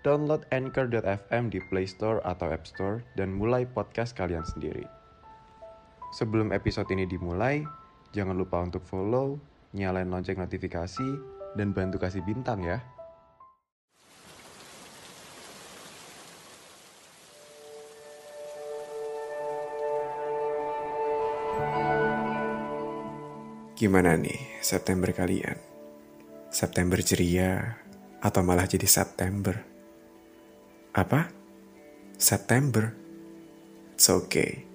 download Anchor.fm di Play Store atau App Store dan mulai podcast kalian sendiri. Sebelum episode ini dimulai, jangan lupa untuk follow, nyalain lonceng notifikasi, dan bantu kasih bintang ya. Gimana nih September kalian? September ceria atau malah jadi September? Apa? September? It's okay.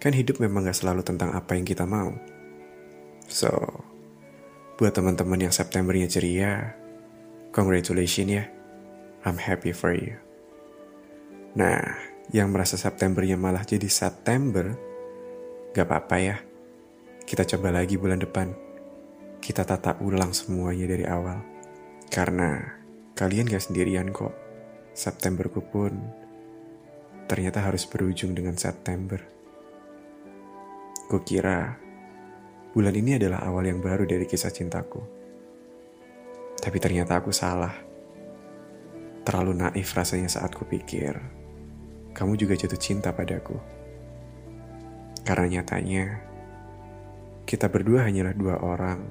Kan hidup memang gak selalu tentang apa yang kita mau. So, buat teman-teman yang Septembernya ceria, congratulations ya. I'm happy for you. Nah, yang merasa Septembernya malah jadi September, gak apa-apa ya. Kita coba lagi bulan depan. Kita tata ulang semuanya dari awal. Karena kalian gak sendirian kok. Septemberku pun ternyata harus berujung dengan September. Kukira bulan ini adalah awal yang baru dari kisah cintaku. Tapi ternyata aku salah. Terlalu naif rasanya saat kupikir kamu juga jatuh cinta padaku. Karena nyatanya kita berdua hanyalah dua orang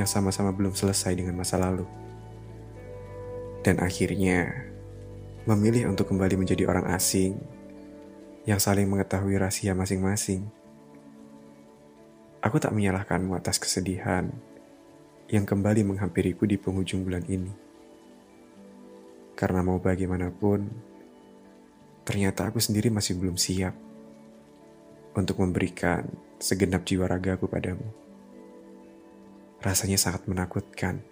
yang sama-sama belum selesai dengan masa lalu. Dan akhirnya memilih untuk kembali menjadi orang asing yang saling mengetahui rahasia masing-masing. Aku tak menyalahkanmu atas kesedihan yang kembali menghampiriku di penghujung bulan ini. Karena mau bagaimanapun, ternyata aku sendiri masih belum siap untuk memberikan segenap jiwa ragaku padamu. Rasanya sangat menakutkan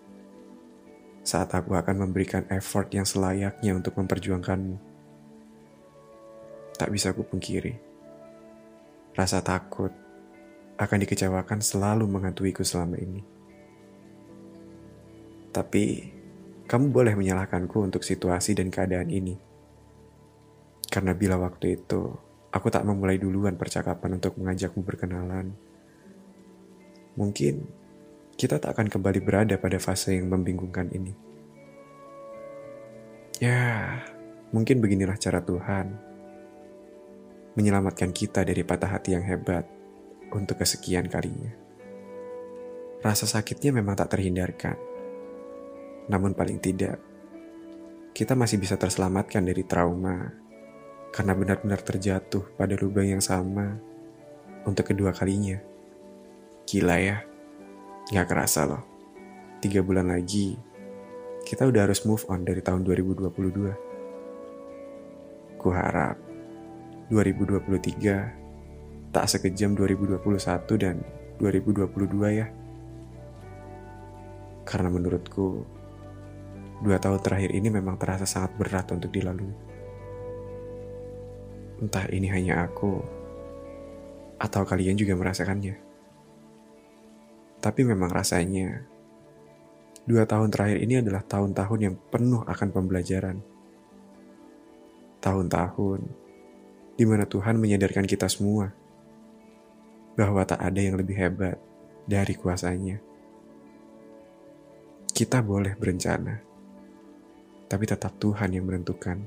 saat aku akan memberikan effort yang selayaknya untuk memperjuangkanmu. Tak bisa aku pungkiri. Rasa takut akan dikecewakan selalu menghantuiku selama ini. Tapi, kamu boleh menyalahkanku untuk situasi dan keadaan ini. Karena bila waktu itu, aku tak memulai duluan percakapan untuk mengajakmu berkenalan. Mungkin kita tak akan kembali berada pada fase yang membingungkan ini. Ya, mungkin beginilah cara Tuhan menyelamatkan kita dari patah hati yang hebat untuk kesekian kalinya. Rasa sakitnya memang tak terhindarkan, namun paling tidak kita masih bisa terselamatkan dari trauma karena benar-benar terjatuh pada lubang yang sama untuk kedua kalinya. Gila ya. Gak kerasa loh. Tiga bulan lagi, kita udah harus move on dari tahun 2022. Ku harap 2023 tak sekejam 2021 dan 2022 ya. Karena menurutku, dua tahun terakhir ini memang terasa sangat berat untuk dilalui. Entah ini hanya aku, atau kalian juga merasakannya. Tapi memang rasanya, dua tahun terakhir ini adalah tahun-tahun yang penuh akan pembelajaran. Tahun-tahun di mana Tuhan menyadarkan kita semua bahwa tak ada yang lebih hebat dari kuasanya. Kita boleh berencana, tapi tetap Tuhan yang menentukan